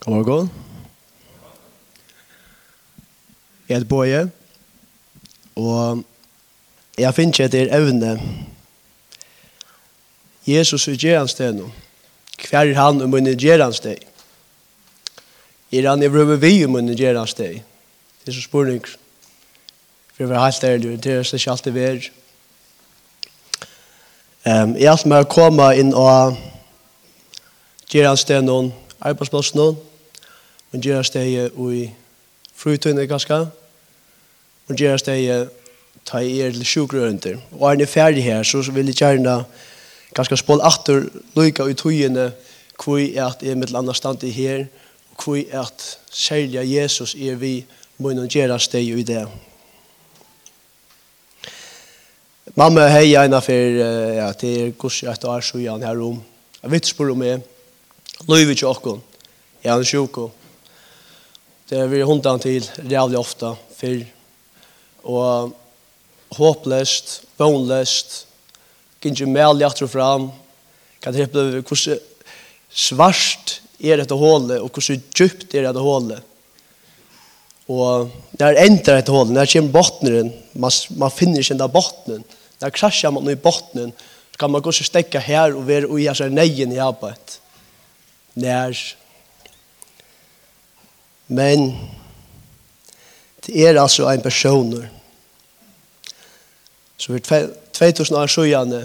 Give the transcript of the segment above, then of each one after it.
God morgen. Jeg heter Boje, og jeg finner ikke etter evne. Jesus er gjeransteg nå. Hver er han om min gjeransteg? Er han i vrømme vi om min gjeransteg? Det er så spørning. For jeg var helt ærlig, det er ikke alltid vi er. Um, jeg er alltid med å komme inn og gjeransteg noen arbeidsplassen nå. Hun gjør steg i frutøyne ganske. Hun gjør steg ta i er til sjukrøynder. Og er ni ferdig her, så vil jeg gjerne ganske spål atter lykke ut høyene hvor er at jeg mitt landa stand i her, og hvor er at særlig Jesus er vi munnen gjøre steg i det. Mamma hei eina for ja, til gos et år så gjerne her om. Jeg vet spør om jeg, Løyve ikke åkken. Jeg er en sjuko. Det er vi hundene til rævlig ofta, fyr. Og håpløst, vånløst, ikke mel hjertet fram. Kan det oppleve hvordan svart er dette hålet, og hvordan djupt er dette hålet. Og når ender dette hålet, når det kommer botnen, man, man finner ikke den botnen. Når krasjer man i botnen, så kan man gå og stekke her og være i neien i arbeidet nær. Men det er altså en personer Så for 2000 år sjøene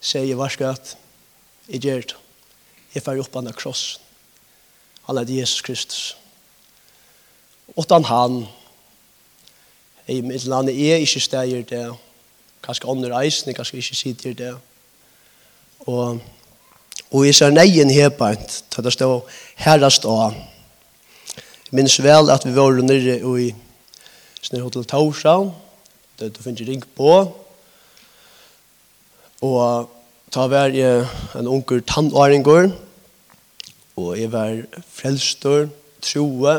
sier jeg varske at Jeg gjør det. Jeg fer opp av kross. Han er Jesus Kristus. Åttan han i mitt land er ikke steger det. Kanskje andre reisende, kanskje ikke sitter det. Og Og jeg ser neien hebant, til det stod herrast av. Jeg minns vel at vi var nere i Snøy Hotel Torshavn, det du finner ring på. Og ta var jeg en unger tannåringer, og jeg var frelstor, troe,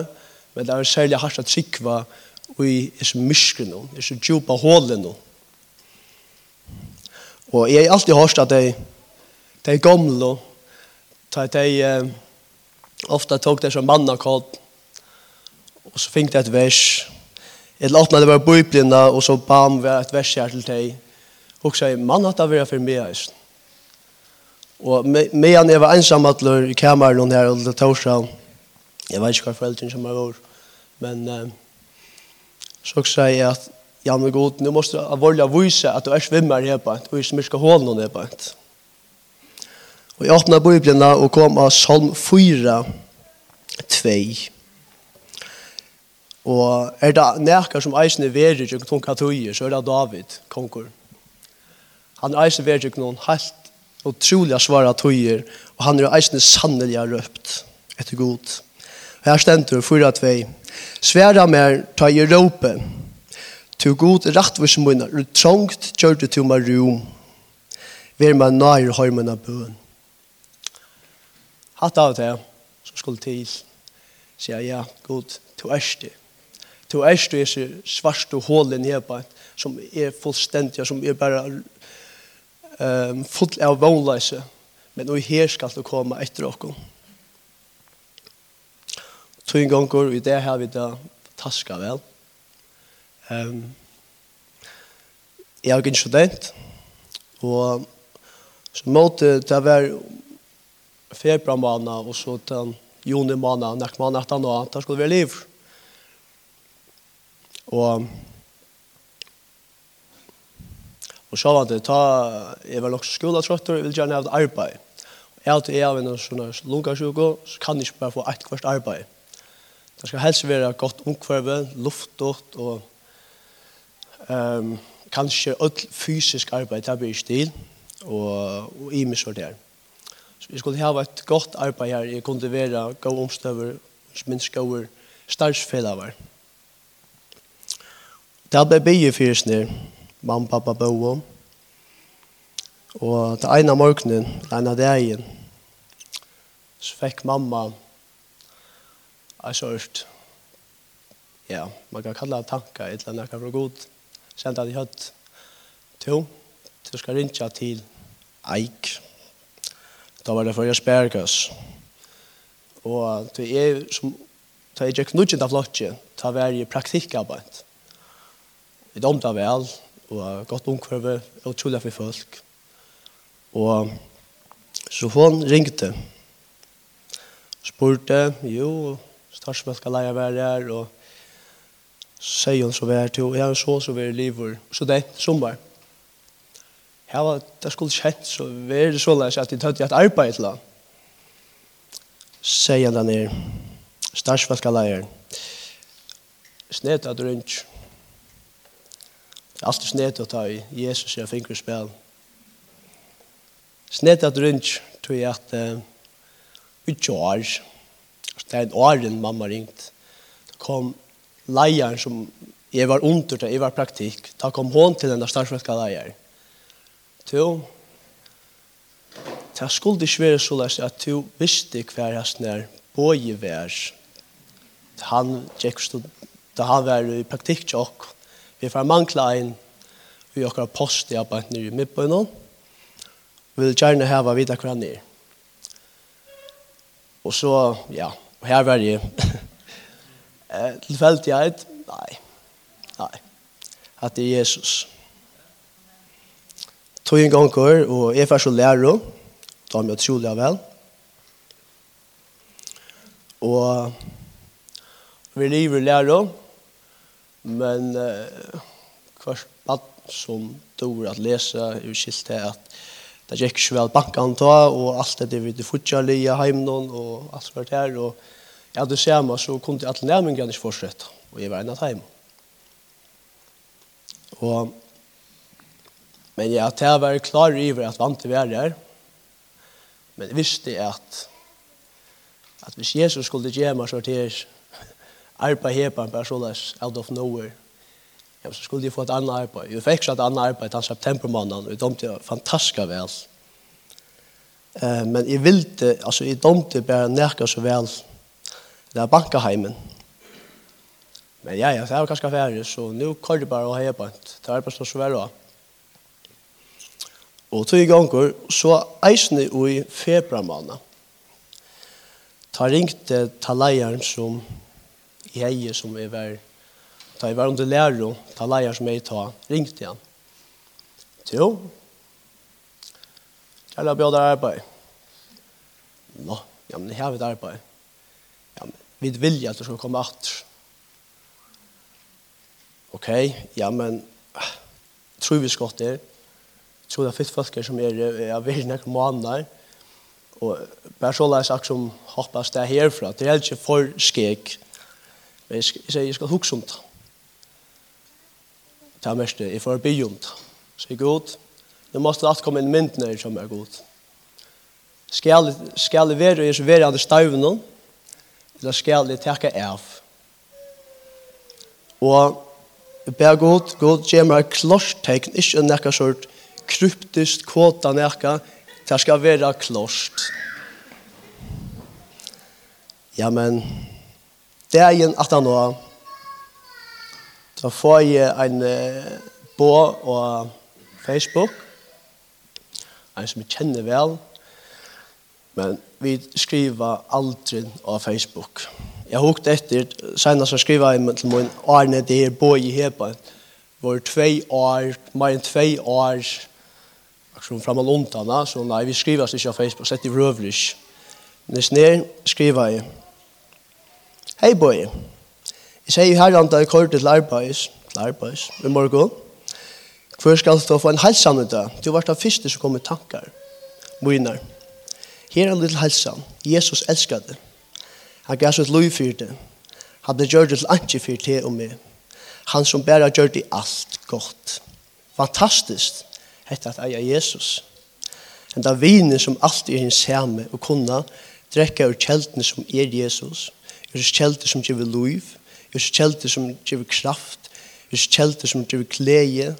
men det var særlig hardt at sikva i disse myskene, disse djupa hålene. Og jeg har alltid hørt at jeg de gamle, ta de ofta tok det som manna kod og så fikk det et vers. Eller åpna det var bøyblina og så bam var et vers her til de og så mann hatt av vera for meg og medan jeg var ensamatler i kameran her og det torsdag jeg vet ikke hva foreldren som var vår men uh, så sier jeg at ja men god, nu måste du avvålja vise at du er svimmer her på et og i smirka hålen her på et Og jeg åpnet Bibelen og kom av Salm 4, 2. Og er det nekar som eisen er verre til noen katoier, så er det David, konger. Han eisen verre til noen helt utrolig svare tøyer, og han er eisen sannelig røpt etter god. Og her stendur 4-2. Sværa mer ta i råpe, Tu god rettvis munner, og trångt gjør du til meg rom. Vær meg nær høymen av bøen hatt av det så skulle til sier ja, god, to erst det. Du erst det er svart og hålen hjemme som er fullstendig, som er bare um, full av vannløse. Men nå her skal du komme etter dere. Tog en gang går, og i det har vi da taska vel. Um, jeg er ikke student, og så måtte det være februar måned, og så til juni måned, nekk måned etter nå, da skulle vi liv. Og Og så var det, ta, jeg var nok skoletrøtter, jeg vil gjerne ha arbeid. Og Jeg har til jeg av en sånn lungasjuko, så kan jeg ikke bare få et kvart arbeid. Det skal helst være godt omkvarve, luftdott og um, kanskje alt fysisk arbeid, det blir ikke stil, og, og i meg så der. Så vi skulle ha et godt arbeid her. Jeg kunne være god omstøver, minst god startsfellaver. Det ble bygget fyrt ned, mamma, pappa, bo. Og til en av morgenen, til en av dagen, så fikk mamma en sort, ja, man kan kalla det tanker, et eller annet fra god, sendte han i høtt, to, du skal rinja til Eik, Da var det for jeg spærkøs. Og det er som, da jeg gikk nudgjent av flotje, da var jeg praktikkarbeid. Vi domte vel, og godt omkvarve, og trolig for folk. Og så hun ringte, spurte, jo, starsmål skal leie være her, og sier hun så vær til, og jeg er så så vær i livet, så det, sommer her var det skulle kjent så var det så løs at de tøtt i et arbeid til han. Sier han er starsvalka leier snedet at alt er snedet ta i Jesus jeg finner spil snedet at rundt tror jeg at ikke år det er en åren mamma ringt det kom leieren som jeg var under det, jeg var praktikk da kom hon til den starsvalka leier to det skulle ikke være så løs at to visste hver hans nær bøye vær han gikk stod da han var i praktikk tjokk vi får mangla en vi okkar post i arbeid nere i midtbøyna vi vil gjerne heva videre hver nere og så ja og her var jeg tilfeldighet nei nei. At det er Jesus tog en gang kår, og jeg først og lærer, da har jeg utrolig av vel. Og vi lever lærer, men uh, hver bad som dår at lese, er jo skilt til at det gikk ikke vel banken ta, og alt det vi det fortsatt lia heimnån, og alt var der, og jeg hadde samme, så kunne alle nærmengene ikke fortsette, og jeg var en av hjemme. Og Men ja, til å være klar over at vant til å være her. Men jeg visste at at hvis Jesus skulle gjøre meg sorteres arbeid her på en person out of nowhere ja, så skulle jeg få et annet arbeid. Jeg fikk et annet arbeid den septembermannen og jeg domte fantastisk vel. Eh, men jeg ville, altså jeg domte bare nærke så vel det er bankeheimen. Men ja, ja, det var ganske ferdig, så nå kan jeg bare ha hjemme. Det er arbeid som så vel også. Og tog i ganger så eisne i februarmåned. Ta ringte ta leieren som jeg som er var ta i var under lærer ta leieren som jeg ta ringte han. Jo. Jeg la bjøde arbeid. Nå, ja, men jeg har et arbeid. Ja, men vi vil at du skal komme at. Ok, ja, men tror vi skal det Jeg tror det er fyrt folk som er av veldig nekker måneder, og bare så leis akkur som hoppas det herfra, det er ikke for skik, men jeg sier jeg skal huske om det. Det er mest jeg får by om det. Så jeg god, nå måste det alt komme inn når som er god. Skal, skal jeg være og være av det støvene, eller skal jeg takke av? Og jeg ber god, god, gjør meg klartegn, ikke nekka sort, kryptiskt kåta näka. Det ska vara klost. Ja, men det är en att han har Då får jag en på och Facebook. En som jag känner väl. Men vi skriver aldrig av Facebook. Jag hukt efter senast så skriva jag till min Arne det är på i Heba. var två år, mer än två år som framåt ontarna så nej vi skriver oss på Facebook sätt i rövlish. Men det snär skriver jag. Hej boy. Jag säger här om jag kort till arbets, arbets. Vi morgon. För ska du få en hälsan utav. Du vart av första som kommer tankar. Moinar. Här är en liten hälsan. Jesus älskar dig. Han gav sitt liv för dig. Han blev gjort till anki för det och mig. Han som bara gjorde allt gott. Fantastiskt hette at eia Jesus. En da viner som alltid er en samme og kunna, drekka ur kjeltene som er Jesus, ur kjeltene som gjør liv, ur kjeltene som gjør kraft, ur kjeltene som gjør kleie,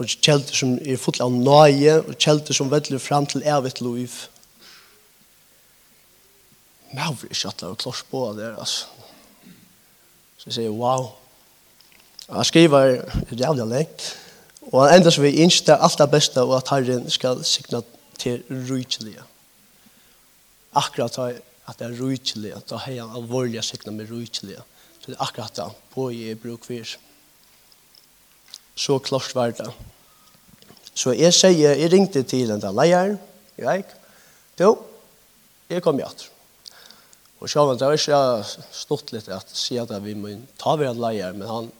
ur kjeltene som er full av nøye, ur kjeltene som vedler fram til evigt liv. Men jeg vil ikke at det er klart på det, altså. Så jeg sier, wow. Jeg skriver, det er jævlig lengt. Og han endast vi innskje det alt det beste og at Herren skal signa til rujtjelige. Akkurat at det er rujtjelige, da har han alvorlige signa med rujtjelige. Så det er akkurat da, på i bruk vir. Så klart var det. Så jeg sier, jeg ringte til den der leieren, jeg, jo, jeg kom i atter. Og sjåvann, det var ikke stått litt at si at vi må ta ved en leier, men han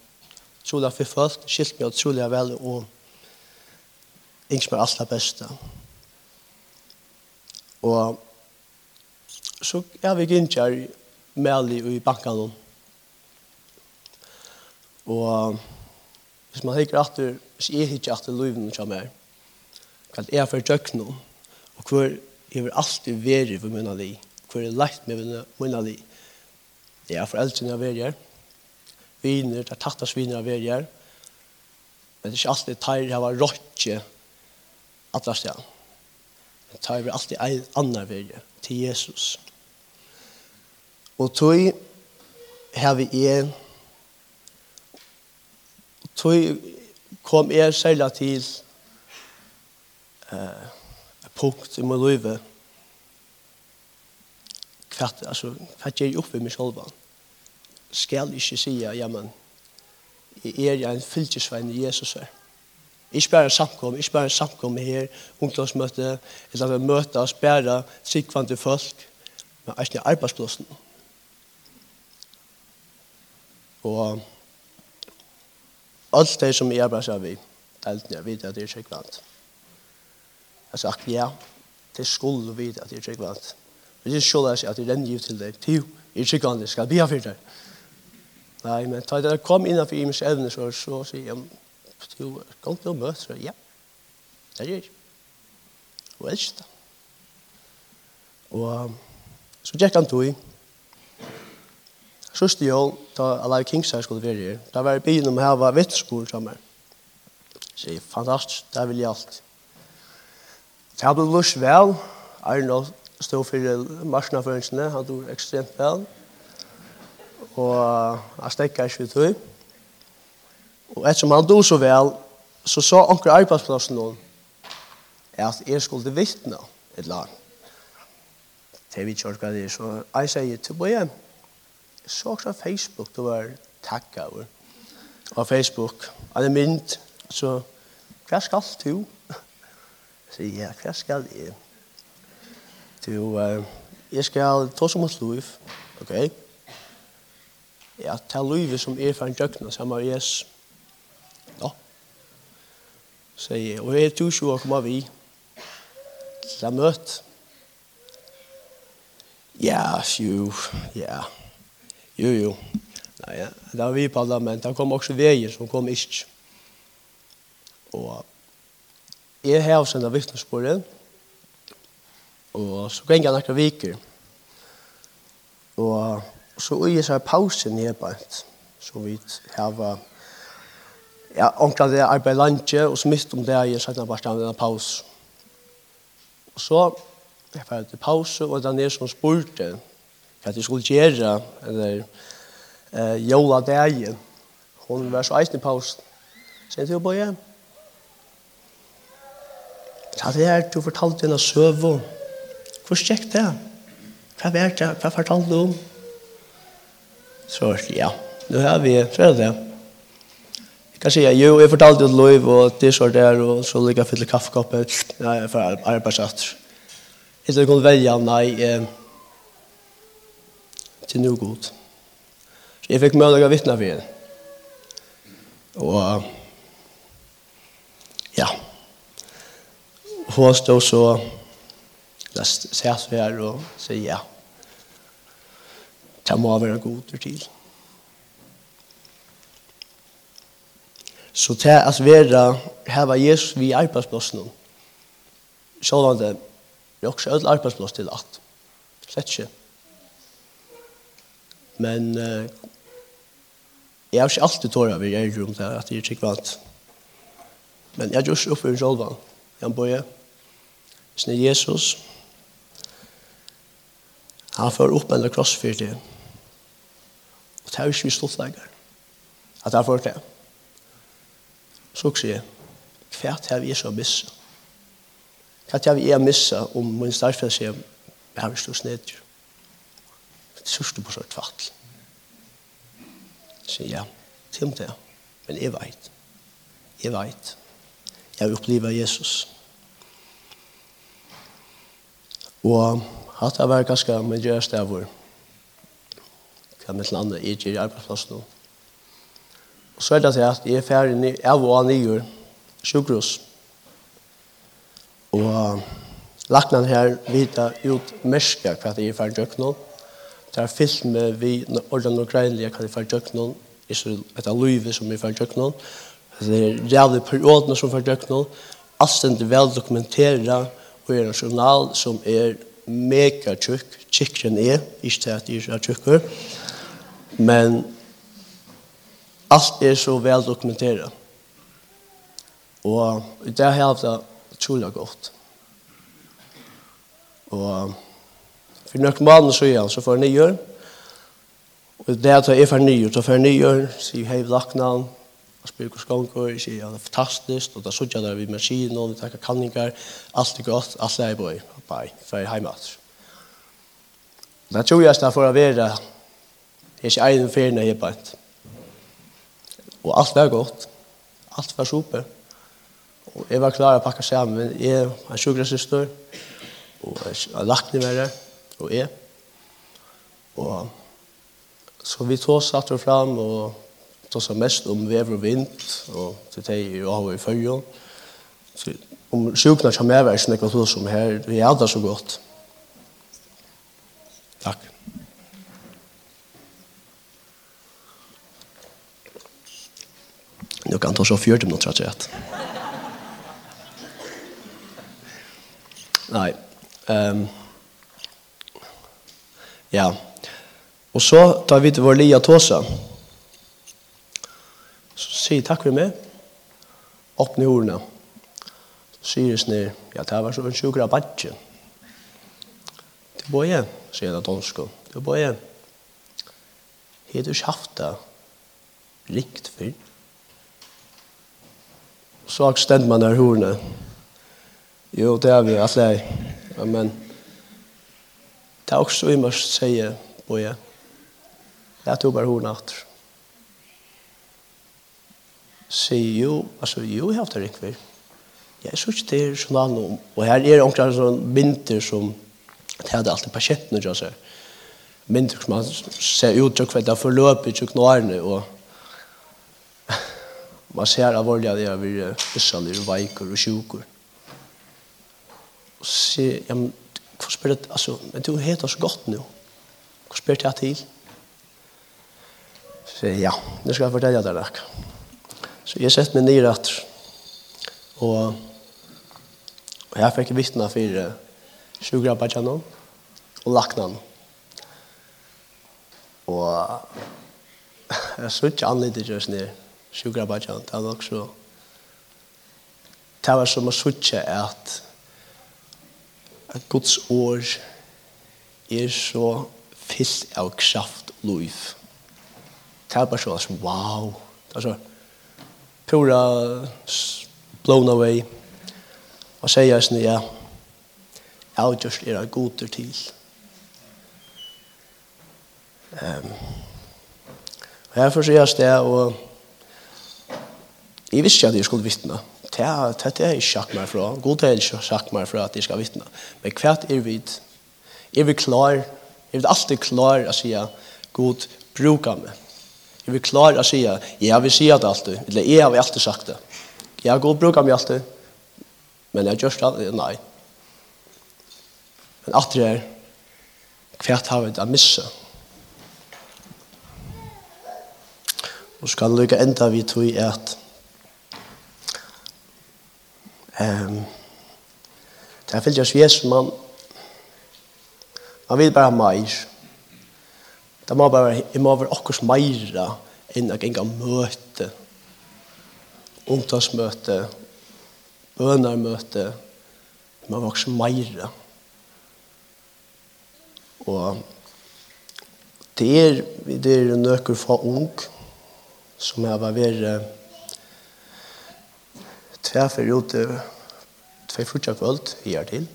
trolig har forfølt, skilt meg utrolig vel, og ikke mer alt det beste. Og så er vi ikke her med i banken. Og hvis man hikker at du, hvis jeg hikker at du løyven kommer, hva det jeg for døgn nå, og hvor jeg vil alltid være for min av de, hvor jeg leit med min av de, det er foreldrene jeg vil gjøre, viner, det er tattas viner av verger. Men det er ikke alltid teir her var rådje atlas det. Men teir vi alltid ein annar verger til Jesus. Og tog her vi en tog kom jeg selv til eh, punkt i min liv hva altså, hva gjør jeg oppe i meg selv skal ikke si, ja, men, jeg er en fylkesvein i Jesus her. Ikke bare samkom, ikke bare samkom her, ungdomsmøte, eller vi møter oss bare sikvante folk, men ikke arbeidsplassen. Og alt det som jeg arbeider vi, alt det jeg vet at det er sikvant. Jeg sa, ja, det skulle vi at det er sikvant. Men det er skjønner jeg at det renner jo til deg, til jeg er sikvant, skal bli av fyrt det. Nei, men da jeg kom innenfor imensk evne, så, så sier jeg, du, kom til å møte, så ja, det gjør jeg. Og elsker det. Og så gikk han tog. Sørste jo, da Alive Kings her skulle være her, da var jeg byen om her var vittspor sammen. Så jeg, fantastisk, det vil jeg alt. Det ble lyst vel, Arnold stod for marsjonaføringsene, han tog ekstremt vel og jeg stekker ikke ut høy. Og ettersom han dog så vel, så sa anker arbeidsplassen noen at jeg skulle vittne et eller annet. Det vi kjørte det, er, så jeg sier til Bøye, så også Facebook, det var takk over. Og Facebook, han er mynd, så hva skal du? Så jeg, hva skal jeg? Du, jeg skal ta som et liv, ok? Ok? ja, ta livet som er for en døgnet sammen med Jesus. Ja, Så jeg. Og jeg tror ikke å komme vi til å møte. Ja, jo, ja. Jo, jo. Nei, ja. det var vi på alle, men det kom også veier som kom ikke. Og jeg har også en av vittnesbordet, og så ganger jeg noen viker. Og så i seg pausen er bænt, så vi har ja, omkring det arbeid landje, og så mist om det er sagt bare stedet en paus. Og så jeg fikk til pause, og det er som spurte hva jeg skulle gjøre, eller eh, jola dagen. Hun var så eisen i pausen. Så jeg til å bøye. Så det er du fortalte henne søv og Hvor skjekk det? Hva var det? Hva fortalte du om? Så ja, Nå har vi, så är det det. Kan si, jo, jeg fortalte ut lov og det så der, og så ligger jeg fyller kaffekoppet. Nej, jeg får arbetsrätt. Inte jag kunde välja, nej, eh, til noe godt. Så jeg fikk möjlighet å vittne for henne. Og, ja, Hun stod så, jag satt her, og sier ja. Det må være god til. Så det er at være heva Jesus vi i arbeidsplassen. Sjålan det er også ødel arbeidsplass til at. Slett ikke. Men uh, jeg har ikke alltid tåret vi er om det at jeg er ikke vant. Men jeg er ikke oppe i sjålan. Jeg bor jeg. er Jesus. Han får opp en kross for det. Og det er ikke vi stolt lenger. At det er for det. Så sier jeg, hva er vi så missa? Hva er vi er missa om min starfell sier, vi har stått snedjur. Det sørste på sånn tvattel. Sier jeg, til det, men jeg vet. Jeg vet. Jeg har opplivet Jesus. Og hatt det var ganske med gjøres der hvor hva mitt andre i gjør i nå. Og så er det til at jeg er ferdig av og av nye sjukhus. Og lagnan her vita ut merska hva jeg er ferdig døgnet. Det er fyllt med vi ordene og greinlige hva jeg er ferdig døgnet. et av livet som jeg er ferdig døgnet. Det er rævlig periodene som er ferdig døgnet. Alt er vel dokumenteret og er en journal som er mega tjukk, tjukkere enn jeg, ikke til at jeg er tjukkere. Men allt er så vel dokumenteret. Og det har jeg haft det utrolig godt. Og for noen måneder så igjen, så får jeg nye år. Og det er at jeg er for nye år, så får jeg nye år, sier hei laknavn, og spyr hos gonger, det er fantastisk, og da sier jeg der vi maskinen, og vi takker kanninger, alt er godt, alt er bra. bye, for jeg er hjemme. Det tror jeg er for å være Det er ikke egen ferien jeg er. Og alt var godt. Alt var super. Og jeg var klar å pakke sammen. Men Jeg har sjukrassyster, og jeg har lagt ned med det. og jeg. Og så vi tog satt og fram, og tog seg mest om vev og vind, og til deg og av i følge. Så om sjukene kommer jeg være, så nekva tog som her, vi er det så godt. Takk. Nå kan ta så fjørt om noe tror jeg. Nei. Um, ja. Og så tar vi til vår lia tåsa. Så sier takk for meg. Åpne ordene. Så sier det snir, ja, det var så en sjukker av badje. Det var jeg, sier det dansk. Det var jeg. Har du ikke haft det rikt før? så har stendt man der horene. Jo, det er vi at alle. Amen. Det er også vi må si, Boje, jeg to bare horene at. Si jo, altså jo, jeg har haft det riktig. Jeg er så ikke det er sånn annen. Og her er det omkring sånn vinter som det hadde alltid patienten, ikke altså. Vinter som man ser ut til hva det er forløpet, ikke knarene, og Man ser alvorlig at det blir øssalig og veiker og sjuker. Og se, ja, men hva spør det, altså, men du heter så godt nå. Hva spør det til? Så ja, det skal jeg fortelle deg det. Så jeg sett meg ned at, og, og jeg fikk vittna for sjukrabba kjennom, og laknan. Og jeg så ikke annerledes just ned Sjukarabajan, det var også det var som å suttje at at Guds år er så fyllt av kraft og liv. Det er bare sånn, wow. Det er så pura blown away. Og sier jeg sånn, ja, jeg har gjort er av goder til. Um, og jeg får jeg sted, og Jeg visste ikke at jeg skulle vittne. Det er ikke sagt meg fra. God er ikke sagt meg fra at jeg skal vittne. Men hva er vi? Er vi klar? Er vi alltid klar å si God bruker meg? Er vi klar å si ja, vi sier det alltid. Eller jeg har alltid sagt det. Ja, God bruker meg alltid. Men jeg gjør det nei. Men at det er hva har vi å missa? Og skal lykke enda vi tog i at Ehm Det er fylgjast Jesus, man man vil bare meir. Det må bare, jeg må være akkurs meira enn jeg engang møte, omtalsmøte, bønarmøte, Det må være akkurs meira. Og det er, det er nøkker fra ung, som jeg var vært Tve fyrir ut tve frutja kvöld i er til.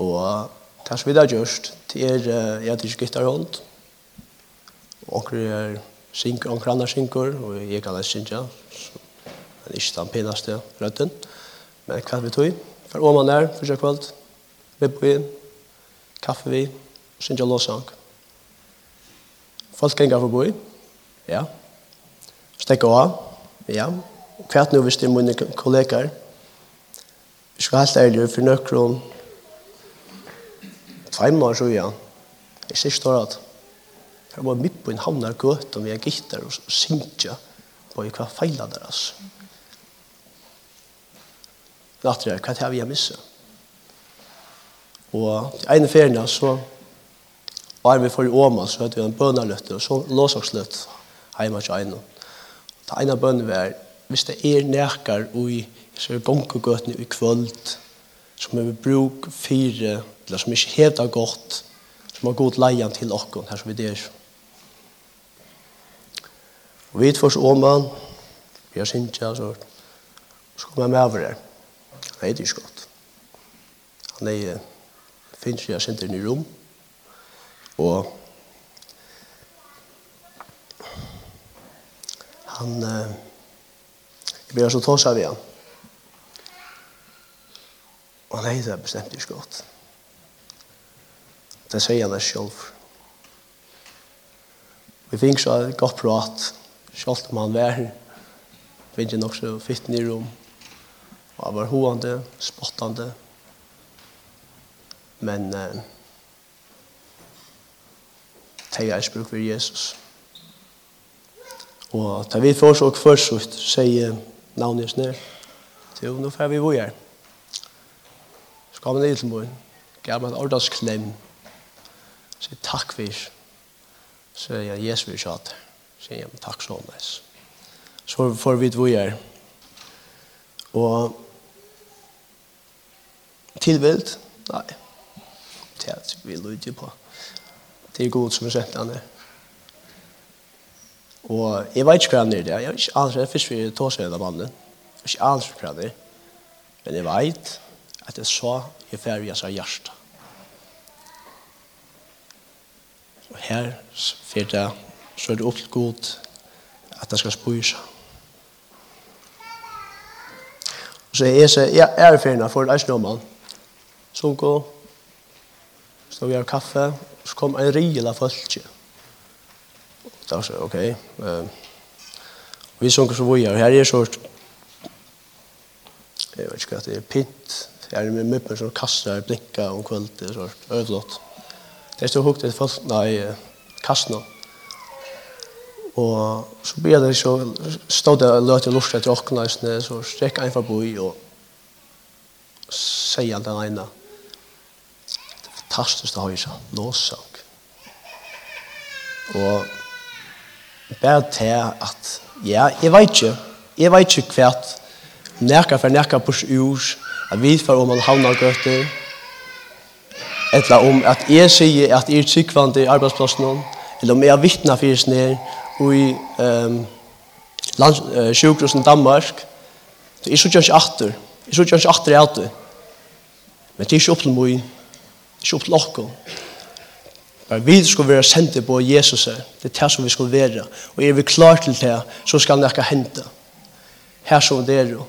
Og det som vi da gjørst, det er jeg til gittarhånd. Og er synker, onker andre synker, og jeg kan lese synja. Men ikke den penaste røtten. Men hva vi tog, for åman der, frutja kvöld, vi på inn, kaffe vi, synja låsang. Folk ganger forbi, ja. Stekke av. Ja hva er det nå hvis det er mine kollegaer? Jeg skal helt ærlig for nøkron tveim år så igjen. Jeg ser ikke at jeg var midt på en havnar gøt og vi er gitter og synger på hva feila deres. Latter jeg, hva er det vi har misset? Og i ene ferien så var vi for i Åma, så hadde vi en bønaløtt og så låsaksløtt hjemme til ene. Det ene vi var hvis det er nekar i så er bunkegøtene i kvöld som er bruk fire eller som ikke hevda godt som har god leian til okkon her som vi der og vi tvers åman vi har sinja så så kommer jeg med over her han er ikke godt han er finnes jeg sinter i rom og han eh, Vi har så tåsa vi han. Og han hei bestemt ikke godt. Det sier han det selv. Vi fikk så et godt prat, selv om han var her. Vi fikk nok så fitt i rom. Og han var hoende, spottende. Men eh, det er ikke bruk for Jesus. Og da vi får så kvørsut, sier navnet just ned. Så nå får vi bo her. Så kom det til morgen. Gav meg en ordagsklem. Så takk for. Så jeg Jesus vil kjatt. Så jeg takk så mye. Så får vi hvor jeg. Og tilvilt? Nei. Det er vi lyder på. Det er god som er sett han er. Og jeg vet ikke hva han er det. Jeg vet ikke alls jeg det er først vi tar seg av mannen. Jeg vet ikke alls hva han er. Men jeg vet at jeg så jeg fer av seg hjerte. Og her fer det så er det opp til god at det skal spøye seg. Og så er jeg, jeg er ferdig for det er en mann. Så hun går, så vi har kaffe, så kom en rigel av folket da var jeg, ok. Uh, vi sunker så vi er, her er så, jeg vet ikke hva det er, pint, her er med mye som kastar, blinka om kvöld, det er så, ødelått. Det er så hukt et folk, nei, kastna. Og så blir det så, stod det løt i lort etter åkna, så strekk en forbi og sier den ene, det fantastiske høysa, låsang. Og bare til at ja, jeg vet ikke, jeg vet ikke hva nekka for nekka på ur, at vi får om han havner gøter, eller om at jeg sier at jeg er tryggvande i arbeidsplassen, eller om jeg har vittnet for oss ned i um, land, uh, sjukhusen Danmark, så jeg sier ikke atter, jeg sier ikke atter i alt men det er ikke opp til meg, det er ikke opp til dere, Men vi skal være sendt på Jesus. Det er det som vi skal være. Og er vi klar til det, så skal noe hente. Her som det er jo.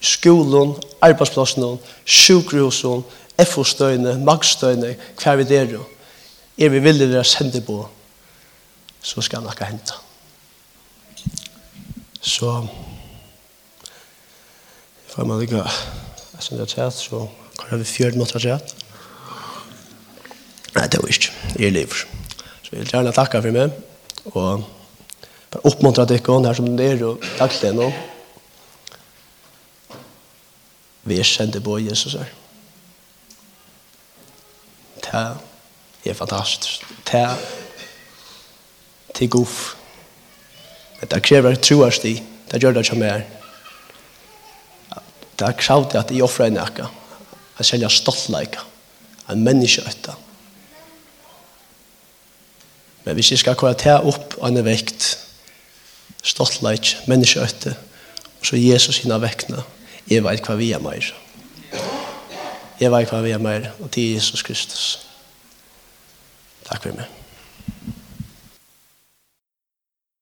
Skolen, arbeidsplassen, sjukhusen, FO-støyene, magstøyene, hva vi det er jo. Er vi villige til å sende på, så skal noe hente. Så, får man ikke, jeg synes det har så kan jeg vi fjørt måtte ha. Nei, det var ikke. Jeg lever. Så jeg vil gjerne takke for meg, og bare oppmuntre deg ikke her som det er, og takk til deg nå. Vi er kjente på Jesus her. Det er fantastisk. Det er til god. Men Det krever troersti. Det gjør det ikke mer. Det er kravd at jeg offrer en ekka. Jeg selger stoltleika. En menneskeøtta. etter. Men hvis jeg skal kunne ta opp en vekt, stoltleik, menneskeøtte, og så Jesus hina vekkene, jeg vet hva vi er mer. Jeg vet hva vi er mer, og til Jesus Kristus. Takk for meg.